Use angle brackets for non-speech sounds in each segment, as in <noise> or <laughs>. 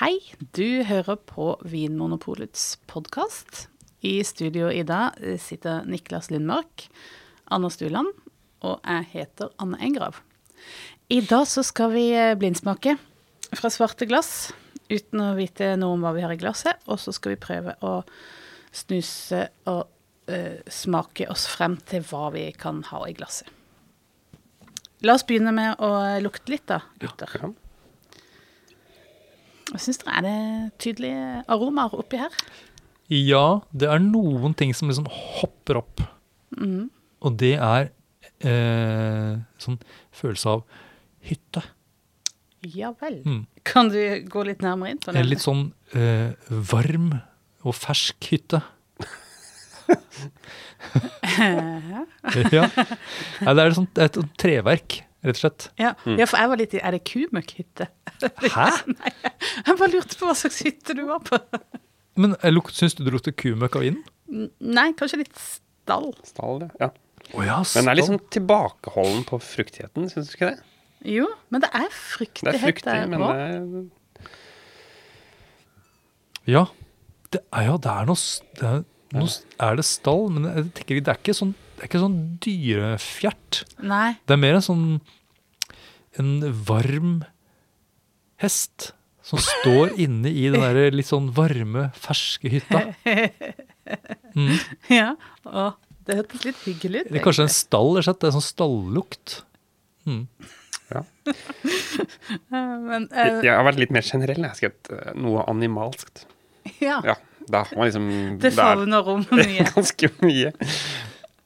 Hei, du hører på Vinmonopolets podkast. I studio i dag sitter Niklas Lindmark, Anna Stuland og jeg heter Anne Engrav. I dag så skal vi eh, blindsmake fra svarte glass uten å vite noe om hva vi har i glasset. Og så skal vi prøve å snuse og uh, smake oss frem til hva vi kan ha i glasset. La oss begynne med å lukte litt, da, gutter. Ja. Jeg syns det er det tydelige aromaer oppi her. Ja, det er noen ting som liksom hopper opp. Og det er eh, sånn følelse av hytte. Ja vel. Mm. Kan du gå litt nærmere inn på det? En litt sånn eh, varm og fersk hytte. <laughs> ja. Nei, det er et sånt, et treverk, rett og slett. Ja. ja, for jeg var litt i Er det kumøkkhytte? Hæ? <laughs> Jeg bare lurte på hva slags hytte du var på. Men lukt, syns du det lukter kumøkk av vinden? Nei, kanskje litt stall. Stall, ja. Oh, ja, Men det er litt sånn tilbakeholden på fruktigheten, syns du ikke det? Jo, men det er Det er fruktig, men også. det er Ja, det er, ja, det er noe, det er, noe Er det stall? Men jeg tenker, det er ikke sånn, det er ikke sånn dyrefjert. Nei. Det er mer en sånn En varm hest som står <laughs> inne i den der litt sånn varme, ferske hytta. Mm. <laughs> Ja. Å, det hørtes litt hyggelig ut. Eller kanskje en stall, rett og slett. Det er sånn stallukt. Mm. ja. <laughs> Men, uh, Jeg har vært litt mer generell. Jeg har skrevet eh, noe animalskt. ja. Ja, da man liksom Det er favner om mye. ganske mye.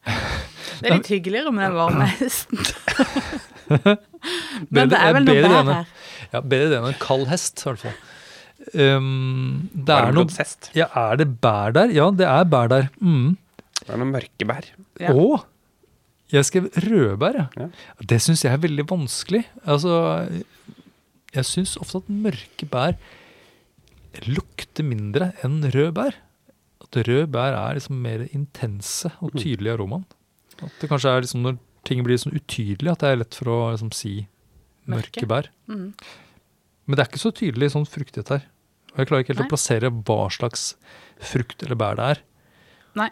Det er litt hyggeligere med den varme hesten. <laughs> Men det er vel noe bedre bær her. Ja, bedre det enn en kald hest, i hvert fall. Um, det er noe Ja, er det bær der? Ja, det er bær der. Mm. Det er noen mørke bær. Ja. Å! Jeg skrev rødbær, ja. Ja. Det syns jeg er veldig vanskelig. Altså, jeg syns ofte at mørke bær lukter mindre enn rød bær. At rød bær er liksom mer intense og tydelige i aromaen. At det kanskje er liksom når ting blir sånn utydelige, at det er lett for å liksom si Mørke. mørke bær. Mm. Men det er ikke så tydelig sånn fruktighet her. Og jeg klarer ikke helt Nei. å plassere hva slags frukt eller bær det er. Nei.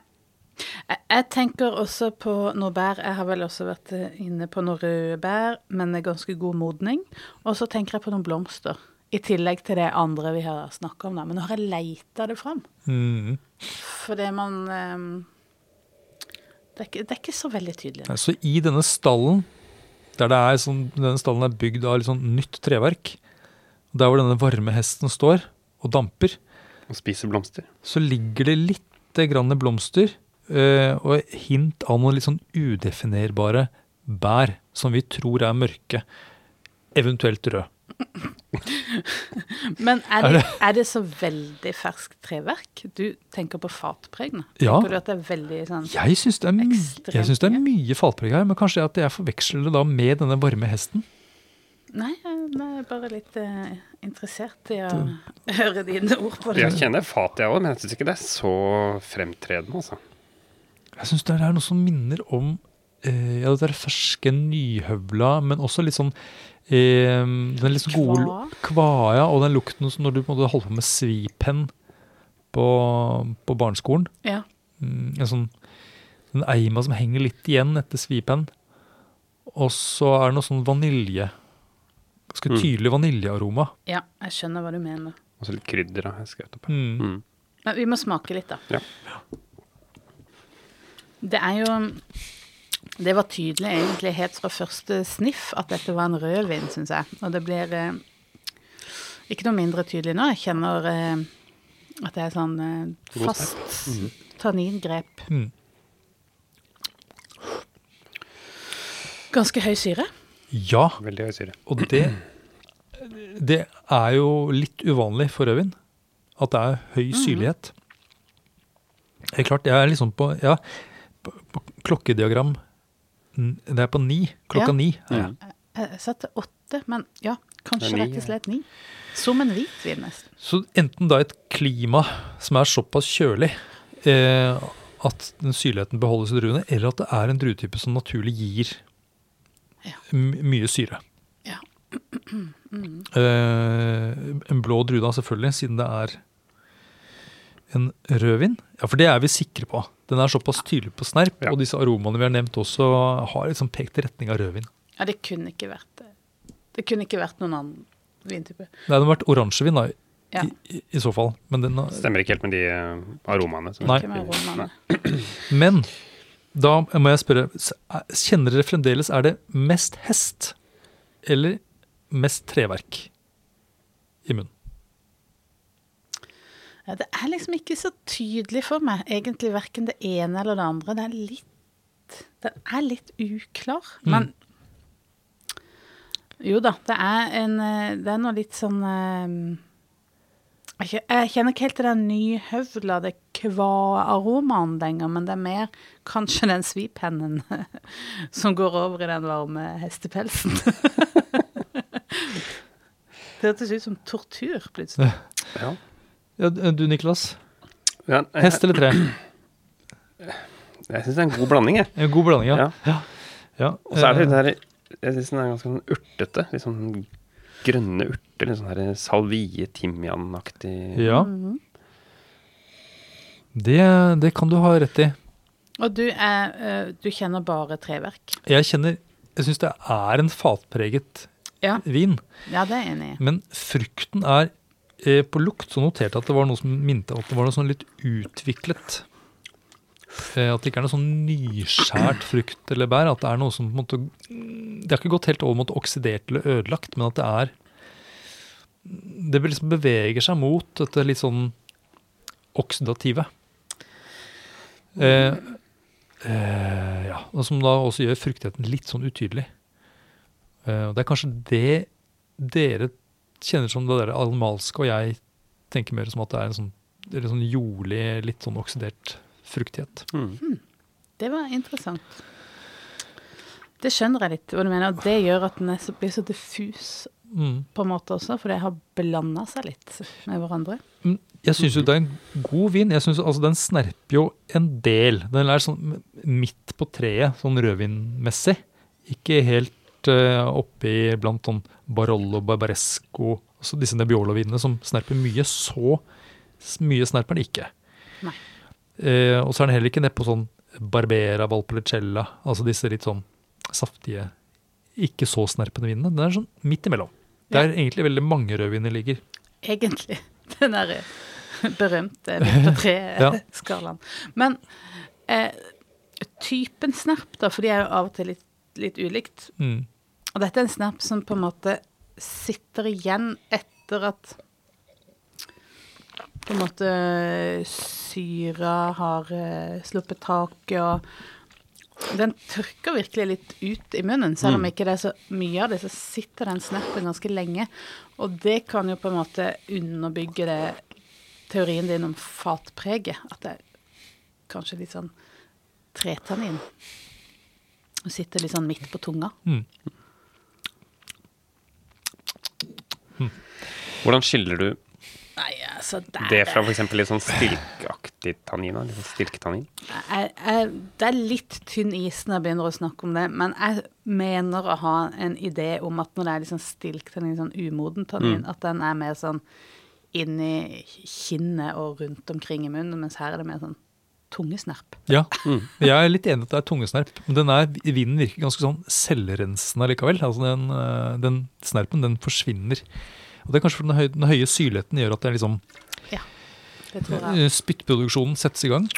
Jeg, jeg tenker også på noe bær. Jeg har vel også vært inne på noe røde bær, men med ganske god modning. Og så tenker jeg på noen blomster. I tillegg til det andre vi har snakka om. da. Men nå har jeg leita det fram. Mm. Fordi man um, det, er ikke, det er ikke så veldig tydelig. Nei, Så i denne stallen, der det er sånn, denne stallen er bygd av litt sånn nytt treverk, der hvor denne varme hesten står og damper, Og spiser blomster. så ligger det litt grann blomster uh, og hint av noen litt sånn udefinerbare bær som vi tror er mørke, eventuelt rød. <laughs> Men er det, det- er det så veldig ferskt treverk? Du tenker på fatpregene? Ja. Tenker du at det er veldig sånn Jeg syns det, det er mye. fatpreg her, men kanskje at jeg forveksler det da med denne varme hesten. Nei, jeg er bare litt eh, interessert i å <laughs> høre dine ord på det. Jeg kjenner fat, jeg òg, men jeg syns ikke det er så fremtredende. altså. Jeg syns det er noe som minner om ja, det er ferske nyhøvla, men også litt sånn eh, Den litt sånn gode Kva? kva, ja, og den lukten som når du på en måte holder på med svipenn på, på barneskolen. Ja. Mm, en sånn den eima som henger litt igjen etter svipenn. Og så er det noe sånn vanilje. Ganske Mm. tydelig vaniljearoma. ja, jeg skjønner hva du mener. Og så litt krydder. jeg skrevet opp. Mm. Mm. Men vi må smake litt, da. Ja. Det er jo Det var tydelig egentlig helt fra første sniff at dette var en rødvin, syns jeg. Og det blir eh, ikke noe mindre tydelig nå. Jeg kjenner eh, at det er sånn eh, fast tanningrep. Mm. Ganske høy syre. Ja, Veldig høy syre. og det, det er jo litt uvanlig for rødvin. At det er høy syrlighet. Det er klart, jeg er liksom på, ja, på, på klokkediagram Det er på ni. Klokka Ja. ni. Ja. jeg. Mm. Satte åtte, men ja, kanskje rett og slett ni. Som en hvitvin, nesten. Så enten da et klima som er såpass kjølig eh, at den syrligheten beholdes i druene, eller at det er en druetype som naturlig gir Ja. mye syre. Ja. <clears throat> Mm. Eh, en blå drue, da, selvfølgelig, siden det er en rødvin. Ja, for det er vi sikre på. Den er såpass tydelig på snerp, Ja. og disse aromaene vi har nevnt også, har liksom pekt i retning av rødvin. Ja, det kunne ikke vært det. Det kunne ikke vært noen annen vintype. Det hadde vært oransjevin, da, Ja. i, i, i så fall. Men, den, har- Stemmer ikke helt med de eh, aromaene. som- Nei. Med romane. men da må jeg spørre, er- kjenner dere fremdeles er det mest hest eller mest treverk i munnen? Ja, det er liksom ikke så tydelig for meg, egentlig verken det ene eller det andre. Det er litt Den er litt uklar. Mm. Men jo da, det er en eh, Det er noe litt sånn eh, jeg jeg kjenner ikke helt til den nyhøvla, det kva-aromaen lenger, men det er mer kanskje den svipennen <laughs> som går over i den varme hestepelsen. <laughs> det hørtes ut som tortur, plutselig. Ja. Ja, du Niklas? Ja, jeg Hest eller tre? jeg syns det er en god blanding, jeg. En god blanding, ja. Ja. ja. ja. Og så er det eh, der Jeg syns den er ganske sånn urtete. Litt sånn grønne urter. Litt sånn her salvie, timianaktig. Ja, Mhm. det, det kan du ha rett i. Og du, er, eh, du kjenner bare treverk? Jeg kjenner Jeg syns det er en fatpreget Ja. vin, Ja, det er jeg enig i. men frukten er eh, På lukt så noterte jeg at det var noe som minte at det var noe sånn litt utviklet. Eh, at det ikke er noe sånn nyskjært frukt eller bær. At det er noe som på en måte Det har ikke gått helt over mot oksidert eller ødelagt, men at det er Det liksom beveger seg mot dette litt sånn oksidative. Eh, eh, ja, Som da også gjør fruktigheten litt sånn utydelig. Eh, og det er kanskje det dere kjenner som det der animalske, og jeg tenker mer som at det er en sånn, en sånn jordlig, litt sånn oksidert fruktighet. Mm. Det var interessant. Det skjønner jeg litt hva du mener. og Det gjør at den er så, blir så diffus Mm. på en måte også, for det har blanda seg litt med hverandre. Mm, Jeg syns jo det er en god vin. Jeg synes altså Den snerper jo en del. Den er sånn midt på treet, sånn rødvinmessig. Ikke helt uh, oppi blant sånn Barollo, Barbaresco, altså disse Nebbiolo-vinene som snerper mye. Så mye snerper den ikke. Eh, og så er den heller ikke nedpå sånn Barbera, Valpolicella, altså disse litt sånn saftige, ikke så snerpende vinene. Den er sånn midt imellom. Der Ja. egentlig veldig mange rødviner ligger. Egentlig. <laughs> Den der berømte midt på <laughs> tre-skalaen. Men eh, typen snerp, da, for de er jo av og til litt, litt ulikt. Mm. Og dette er en snap som på en måte sitter igjen etter at på en måte syra har eh, sluppet taket, og den tørker virkelig litt ut i munnen. Selv om Mm. ikke det er så mye av det, så sitter den snappen ganske lenge. Og det kan jo på en måte underbygge det teorien din om fatpreget. At det er kanskje litt sånn tretannin. Og sitter litt sånn midt på tunga. Mm. Hvordan skiller du Nei, altså der, det fra f.eks. litt sånn stilkaktig tannin? Litt sånn jeg, jeg, Det er litt tynn is når jeg begynner å snakke om det, men jeg mener å ha en idé om at når det er sånn stilktannin, sånn umoden tannin, Mm. at den er mer sånn inni kinnet og rundt omkring i munnen, mens her er det mer sånn tungesnerp. Ja, Mm. jeg er litt enig i at det er tungesnerp. Men den er, vinen virker ganske sånn selvrensende likevel. Altså den, øh, den snerpen den forsvinner. Og Det er kanskje fordi den, høy, den høye syrligheten gjør at det er liksom, Det tror jeg. øh, spyttproduksjonen settes i gang.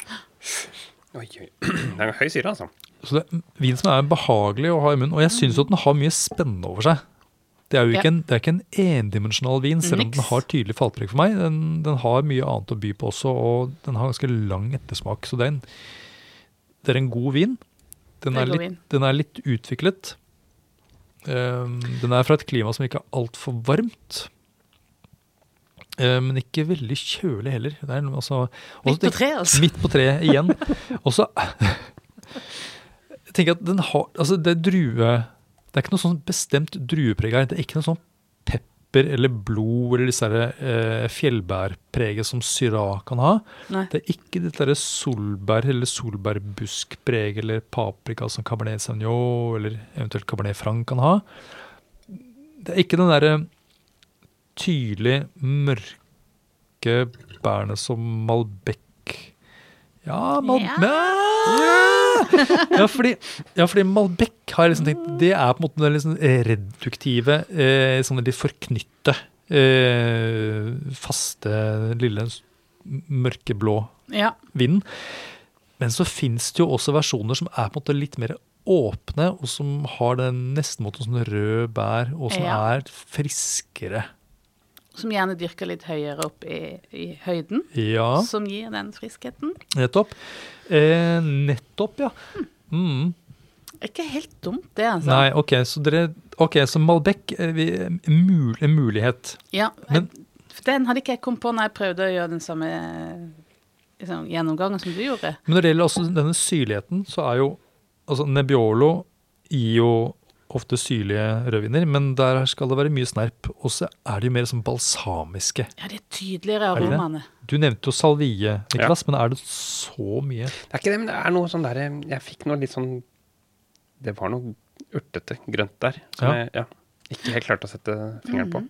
Oi, oi. <clears throat> Det er høy syre, altså. Så det er vin som er behagelig å ha i munnen. Og jeg syns at den har mye spennende over seg. Det er jo Ja. ikke en, det er ikke en endimensjonal vin, selv om Niks. den har tydelig fallpreg for meg. Den, den har mye annet å by på også, og den har ganske lang ettersmak. Så det er en, det er en god vin. Den er litt, den er litt utviklet. Um, den er fra et klima som ikke er altfor varmt. Um, men ikke veldig kjølig heller. Det er, noe- altså, også Midt på treet, altså. Midt på treet igjen. <laughs> Og så <laughs> tenker jeg at den har Altså, det drue Det er ikke noe sånn bestemt druepreg her. Det er ikke noe sånn pepper eller blod eller disse eh, fjellbærpreget som Syrah kan ha. Nei. Det er ikke dette solbær- eller solbærbuskpreget eller paprika som Cabernet Sauvignon eller eventuelt Cabernet Franc kan ha. Det er ikke den derre tydelig mørke bærene som Malbec. Ja, Mal Ja. ja. fordi, ja, fordi Malbec har jeg liksom tenkt Det er på en måte den liksom reduktive, eh, sånn litt forknytte, eh, faste, lille mørkeblå Ja. vinen. Men så fins det jo også versjoner som er på en måte litt mer åpne, og som har den nesten mot en sånn rød bær, og som Ja. er friskere. Som gjerne dyrker litt høyere opp i, i høyden. Ja, Som gir den friskheten. nettopp. Eh, nettopp, ja. Mm. Ikke helt dumt, det, altså. Nei, ok, så dere okay, så Malbec er en mul, en mulighet. Ja, Men- jeg, den hadde ikke jeg kommet på når jeg prøvde å gjøre den samme liksom, gjennomgangen som du gjorde. Men når det gjelder denne syrligheten, så er jo altså Nebbiolo gir jo ofte syrlige rødviner, men der skal det være mye snerp. Og så er det jo mer sånn balsamiske. Ja, de er tydeligere Er aromaene. Du nevnte jo salvie, Niklas, men er det så mye? Det er ikke det, men det er noe sånn der Jeg fikk noe litt sånn Det var noe urtete grønt der som Ja. jeg ja, ikke helt klarte å sette fingeren på.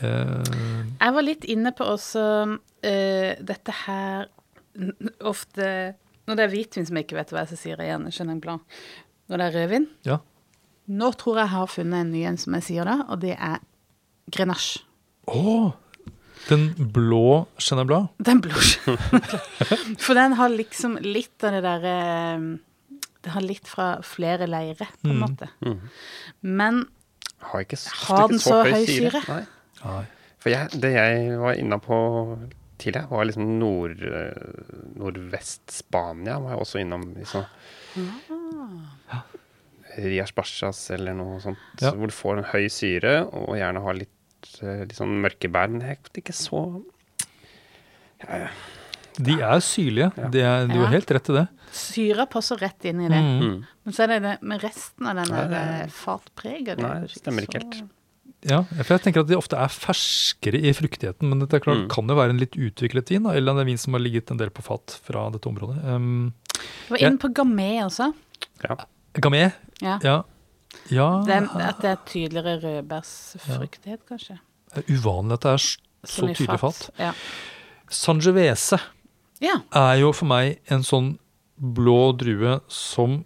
Eh, Jeg var litt inne på også uh, dette her ofte Når det er hvitvin som jeg ikke vet hva jeg skal si igjen, Chenin Blanc. Når det er rødvin. ja. Nå tror jeg jeg har funnet en ny en som jeg sier da, og det er Grenache. Å! Den blå Chenin Blanc? Den blå For den har liksom litt av det derre Det har litt fra flere leire, på en Mm. måte. Mhm. Men Har ikke, Har den så, så høy syre? Nei. Nei. For jeg, det jeg var inne på tidligere, var liksom nord, eh, nordvest-Spania. Var jeg også innom liksom Ah. Rias Bachas eller noe sånt. Ja. Hvor du får en høy syre, og gjerne har litt, eh, litt sånn mørke bær. Men jeg er ikke så De er syrlige. Ja. De er, du Ja. har helt rett i det. syra passer rett inn i det. Mm. mm. Men så er det det med resten av den der eh, fatpreget. Nei, det stemmer ikke helt. Ja, for jeg tenker at de ofte er ferskere i fruktigheten, men dette er klart, Mm. kan jo være en litt utviklet vin, da, eller en vin som har ligget en del på fat fra dette området. Um, Jeg var inne på gamet også. Ja. Gamay, Ja. ja. ja Den, at det er tydeligere rødbærsfruktighet, kanskje. det er uvanlig at det er s- så tydelig fat. Ja. Sangiovese ja. er jo for meg en sånn blå drue som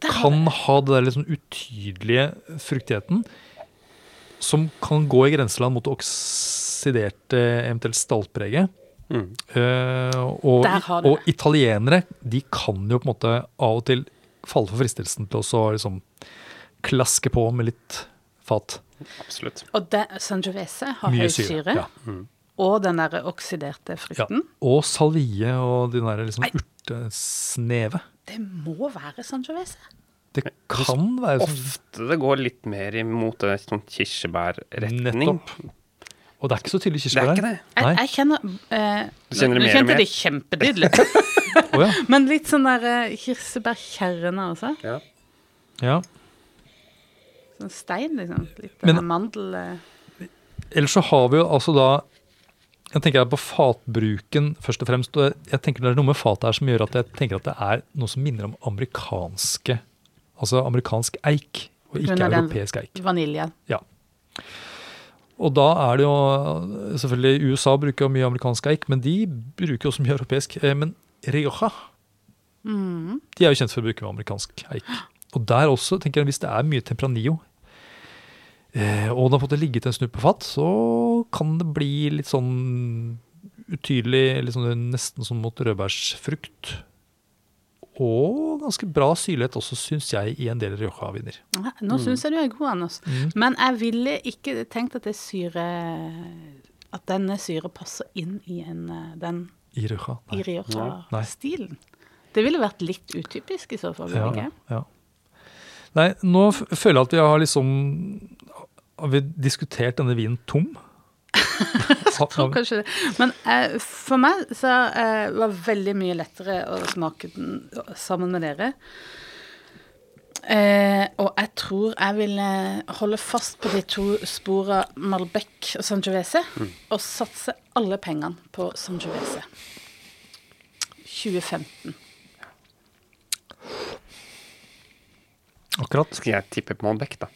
Der kan kan ha det der litt sånn utydelige fruktigheten, som kan gå i grenseland mot det oksiderte, eventuelt staltpreget. Mm. Uh, og, og italienere de kan jo på en måte av og til falle for fristelsen til å liksom klaske på med litt fat. Absolutt. Og det, Sangiovese har Mye høy syre. syre. Ja. Og den der oksiderte Ja. frukten. Og salvie og den der liksom urtesnevet. Det må være Sangiovese. Det kan være sånn Ofte det går litt mer imot en sånn kirsebærretning. Nettopp. Og det er ikke så tydelig Det kirsebær er ikke der. det. Jeg, Nei. jeg kjenner eh, Du kjenner det nå kjente det kjempetydelig. <laughs> Å ja. Men litt sånn der uh, kirsebærkjerne også. Ja. ja. Sånn stein, liksom. Litt Men- Men, mandel... uh. Ellers så har vi jo altså da Jeg tenker på fatbruken først og fremst. og jeg tenker Det er noe med fatet her som gjør at jeg tenker at det er noe som minner om amerikanske Altså amerikansk eik, og ikke europeisk eik. Vanilje. Ja. Og da er det jo Selvfølgelig USA bruker jo mye amerikansk eik, men de bruker jo også mye europeisk. Eh, Men Rioja Mm. de er jo kjent for å bruke amerikansk eik. Og der også, tenker jeg, hvis det er mye tempranillo, eh, og det har fått ligget en stund på fat, så kan det bli litt sånn utydelig, sånn, nesten som mot rødbærsfrukt. Og ganske bra syrlighet også, syns jeg, i en del Rioja-viner. Ja, Nå syns jeg du er god, Anders. Mm. Men jeg ville ikke tenkt at det syre At denne syre passer inn i en, eh, den I Rioja. i Nei. Rioja-stilen. Det ville vært litt utypisk i så fall. Ja, ikke? ja. Nei, nå f- føler jeg at vi har liksom Har vi diskutert denne vinen tom? <laughs> Jeg tror kanskje det. Men eh, for meg så eh, var det veldig mye lettere å smake den sammen med dere. Eh, og jeg tror jeg vil holde fast på de to spora Malbec og Sangiovese, og satse alle pengene på Sangiovese. 2015. Akkurat. Skal jeg tippe på Malbec, da?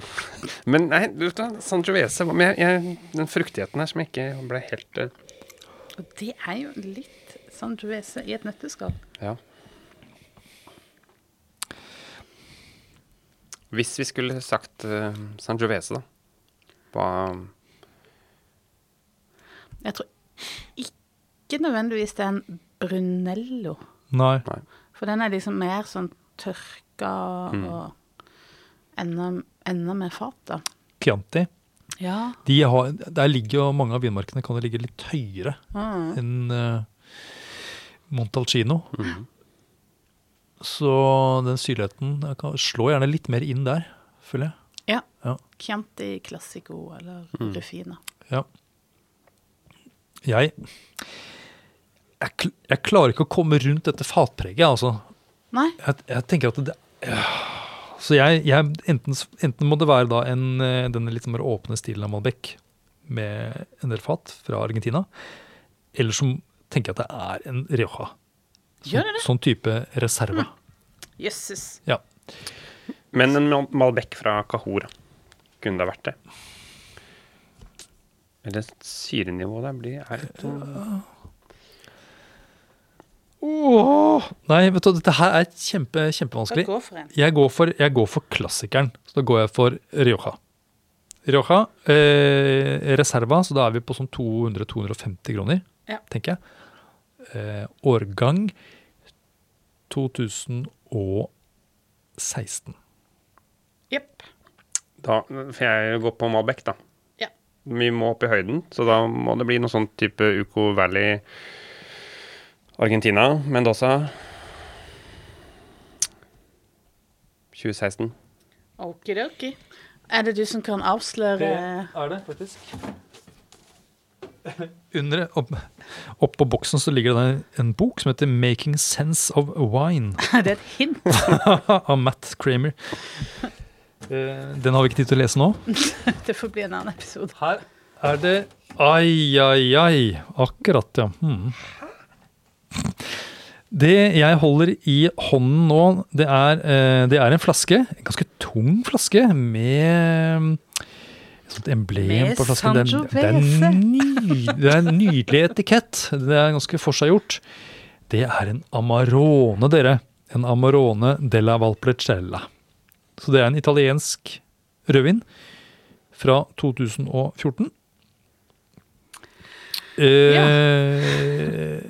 <laughs> Men nei, du vet da, Sangiovese Men jeg, jeg, den fruktigheten her som jeg ikke ble helt uh... Og det er jo litt Sangiovese i et nøtteskall. Ja. Hvis vi skulle sagt uh, Sangiovese, da Hva Jeg tror ikke nødvendigvis det er en Brunello. Nei. For den er liksom mer sånn tørka Mm. og enda, enda mer fat, da. Chianti. Ja. De har, der ligger jo mange av vinmarkene kan ligge litt høyere Mm. enn uh, Montalcino. Mhm. Så den syrligheten jeg kan slå gjerne litt mer inn der, føler jeg. ja. Ja. Chianti Classico eller Mm. Rufina. Ja. Jeg, jeg kl- Jeg klarer ikke å komme rundt dette fatpreget, altså. Nei, Jeg, jeg tenker at det ja. Så jeg, jeg enten, enten må det være da en, eh, denne litt mer åpne stilen av Malbec med en del fat fra Argentina, eller så tenker jeg at det er en Rioja. Gjør det det? Sånn type reserve. jøsses. Ja. Men en Mal- Malbec fra Kahora kunne det vært det? Eller syrenivået der blir er litt Oh. Åh, Nei, vet du, dette her er kjempe, kjempevanskelig. går for en? Jeg går for, jeg går for klassikeren. Så da går jeg for Rioja. Rioja, eh, reserva, så da er vi på sånn 200-250 kroner, Ja. tenker jeg. Eh, årgang 2016. Jepp. Da får jeg gå på Malbec, da. Ja. Vi må opp i høyden, så da må det bli noe sånn type Uco Valley Argentina, Mendoza 2016. Okidoki. Er det du som kan avsløre Det er det, faktisk. Under, opp, opp på boksen så ligger det en, bok som heter 'Making Sense of Wine' <laughs> Er det et hint? <laughs> av Matt Kramer. Eh, Den har vi ikke tid til å lese nå. <laughs> Det får bli en annen episode. Her er det Ai, ai, ai. Akkurat, ja. Hmm. Det jeg holder i hånden nå, det er, eh, det er en flaske. En ganske tung flaske med sånt emblem på flasken. Er, det, det er en nydelig etikett. Det er ganske forseggjort. Det er en Amarone, dere. En Amarone della Valpolicella. Så det er en italiensk rødvin fra 2014. Eh,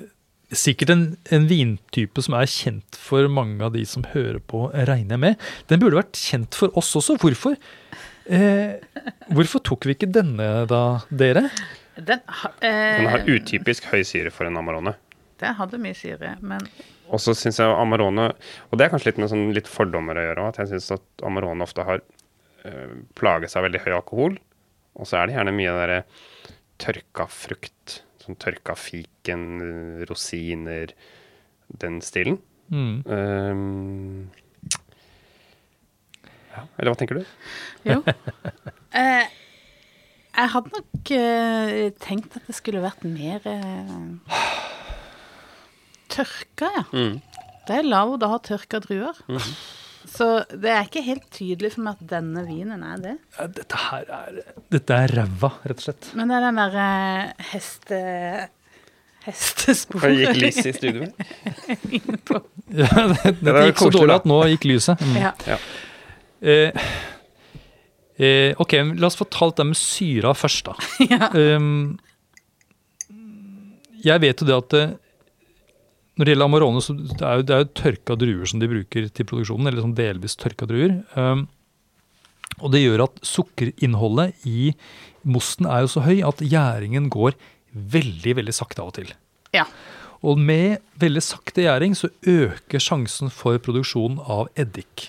Sikkert en, en vintype som er kjent for mange av de som hører på, regner jeg med. Den burde vært kjent for oss også. Hvorfor? Eh, hvorfor tok vi ikke denne da, dere? Den, ha- eh, Den har utypisk høy syre for en Amarone. Den hadde mye syre, men Og så syns jeg Amarone Og det er kanskje litt med sånn litt fordommer å gjøre òg, at jeg syns at Amarone ofte har øh, plaget seg av veldig høy alkohol. Og så er det gjerne mye av derre tørka frukt. Sånn tørka fiken, eh, rosiner, den stilen. Mm. Um, ja, eller hva tenker du? jo. <laughs> Eh, jeg hadde nok eh, tenkt at det skulle vært mer eh, tørka, ja. Mm. Det er lavt å ha tørka druer. Så det er ikke helt tydelig for meg at denne vinen er det. Ja, Dette her er Dette er ræva, rett og slett. Men det er den derre heste... Hestespor... Hestesporet gikk lyset i studio? <laughs> Ja, det, det, det gikk så dårlig at nå gikk lyset. Mm. Ja. Eh, eh, ok, la oss få talt det med syra først, da. <laughs> ja. Um, jeg vet jo det at eh, når det gjelder Amarone, så det er jo, det er jo tørka druer som de bruker til produksjonen, eller sånn delvis tørka druer. Um, og det gjør at sukkerinnholdet i mosten er jo så høy at gjæringen går veldig, veldig sakte av og til. ja. Og med veldig sakte gjæring så øker sjansen for produksjon av eddik.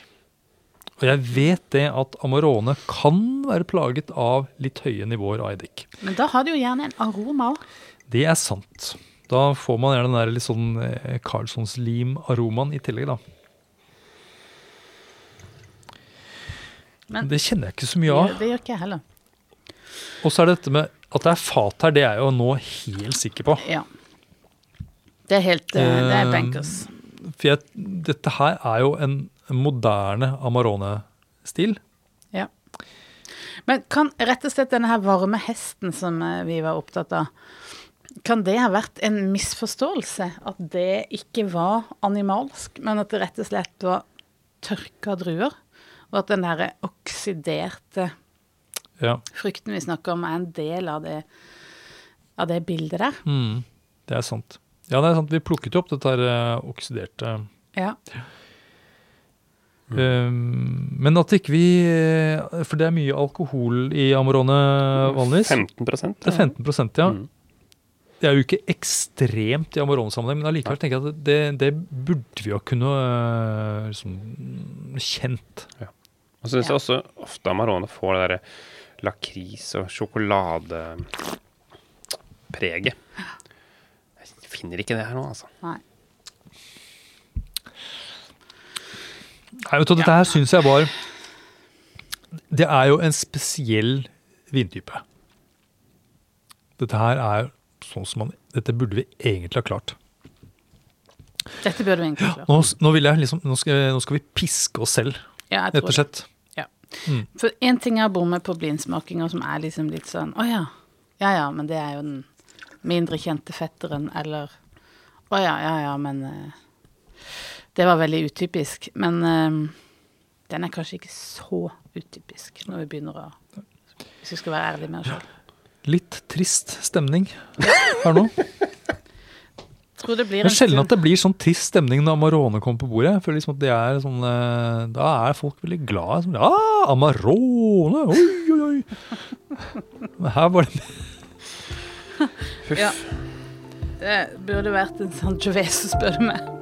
Og jeg vet det at Amarone kan være plaget av litt høye nivåer av eddik. Men da har det jo gjerne en aroma òg. Det er sant. Da får man gjerne den der litt sånn eh, Carlsons lim-aromaen i tillegg, da. Men Det kjenner jeg ikke så mye av. det gjør ikke jeg heller. Og så er det dette med at det er fat her, det er jeg jo nå helt sikker på. Ja. Det er helt eh, Det er Eh, bankers. For jeg, dette her er jo en moderne Amarone-stil. Ja. Men kan rett og slett denne her varme hesten som eh, vi var opptatt av, kan det ha vært en misforståelse? At det ikke var animalsk, men at det rett og slett var tørka druer? Og at den derre oksiderte Ja. frukten vi snakker om, er en del av det, av det bildet der? Mm, det er sant. Ja, det er sant. Vi plukket jo opp dette her eh, oksiderte Ja. Um, men at ikke vi eh, For det er mye alkohol i Amarone vanligvis. 15 Det er 15% ja. Mm. Det er jo ikke ekstremt i Amarone-sammenheng, men allikevel tenker jeg at det, det burde vi jo kunne øh, liksom, kjent. Og så syns jeg også ofte Amarone får det derre lakris- og sjokoladepreget. Jeg finner ikke det her nå, altså. Nei. Nei, vet Dette her syns jeg var Det er jo en spesiell vintype. Dette her er sånn som man Dette burde vi egentlig ha klart. Dette burde vi egentlig ha klart. Nå, nå, jeg liksom, nå, skal, nå skal vi piske oss selv, Ja, jeg rett og slett. For én ting er å bomme på blindsmakinger som er liksom litt sånn Å ja. Ja ja, men det er jo den mindre kjente fetteren, eller Å ja, ja ja, men eh, Det var veldig utypisk. Men uh, den er kanskje ikke så utypisk når vi begynner å Hvis vi skal være ærlige med oss sjøl. Litt trist stemning her nå. <laughs> Tror det blir Det en er sjelden at det blir sånn trist stemning når Amarone kommer på bordet. Føler liksom at det er sånn, eh, Da er folk veldig glade. Sånn, ah, Amarone! Oi, oi, oi! Men her var det <laughs> Ja. Det burde vært en sånn Jovese, spør du meg.